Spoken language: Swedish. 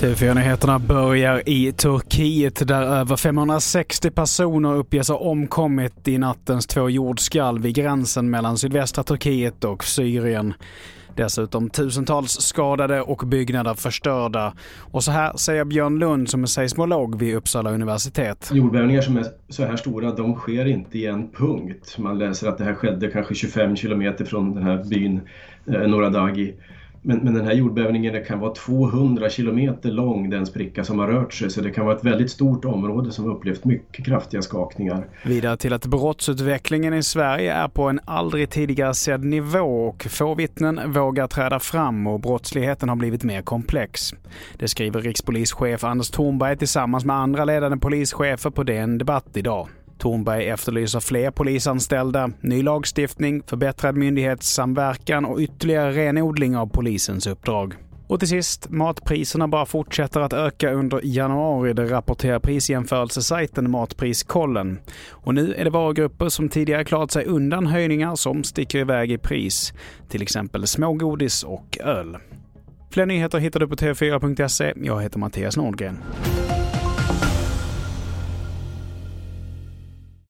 TV4-nyheterna börjar i Turkiet där över 560 personer uppges ha omkommit i nattens två jordskalv vid gränsen mellan sydvästra Turkiet och Syrien. Dessutom tusentals skadade och byggnader förstörda. Och så här säger Björn Lund som är seismolog vid Uppsala universitet. Jordbävningar som är så här stora, de sker inte i en punkt. Man läser att det här skedde kanske 25 kilometer från den här byn eh, Noradagi. Men, men den här jordbävningen kan vara 200 kilometer lång, den spricka som har rört sig. Så det kan vara ett väldigt stort område som upplevt mycket kraftiga skakningar. Vidare till att brottsutvecklingen i Sverige är på en aldrig tidigare sedd nivå och få vittnen vågar träda fram och brottsligheten har blivit mer komplex. Det skriver rikspolischef Anders Thornberg tillsammans med andra ledande polischefer på DN Debatt idag. Thornberg efterlyser fler polisanställda, ny lagstiftning, förbättrad myndighetssamverkan och ytterligare renodling av polisens uppdrag. Och till sist, matpriserna bara fortsätter att öka under januari, det rapporterar prisjämförelsesajten Matpriskollen. Och nu är det varugrupper som tidigare klarat sig undan höjningar som sticker iväg i pris. Till exempel smågodis och öl. Fler nyheter hittar du på tv4.se. Jag heter Mattias Nordgren.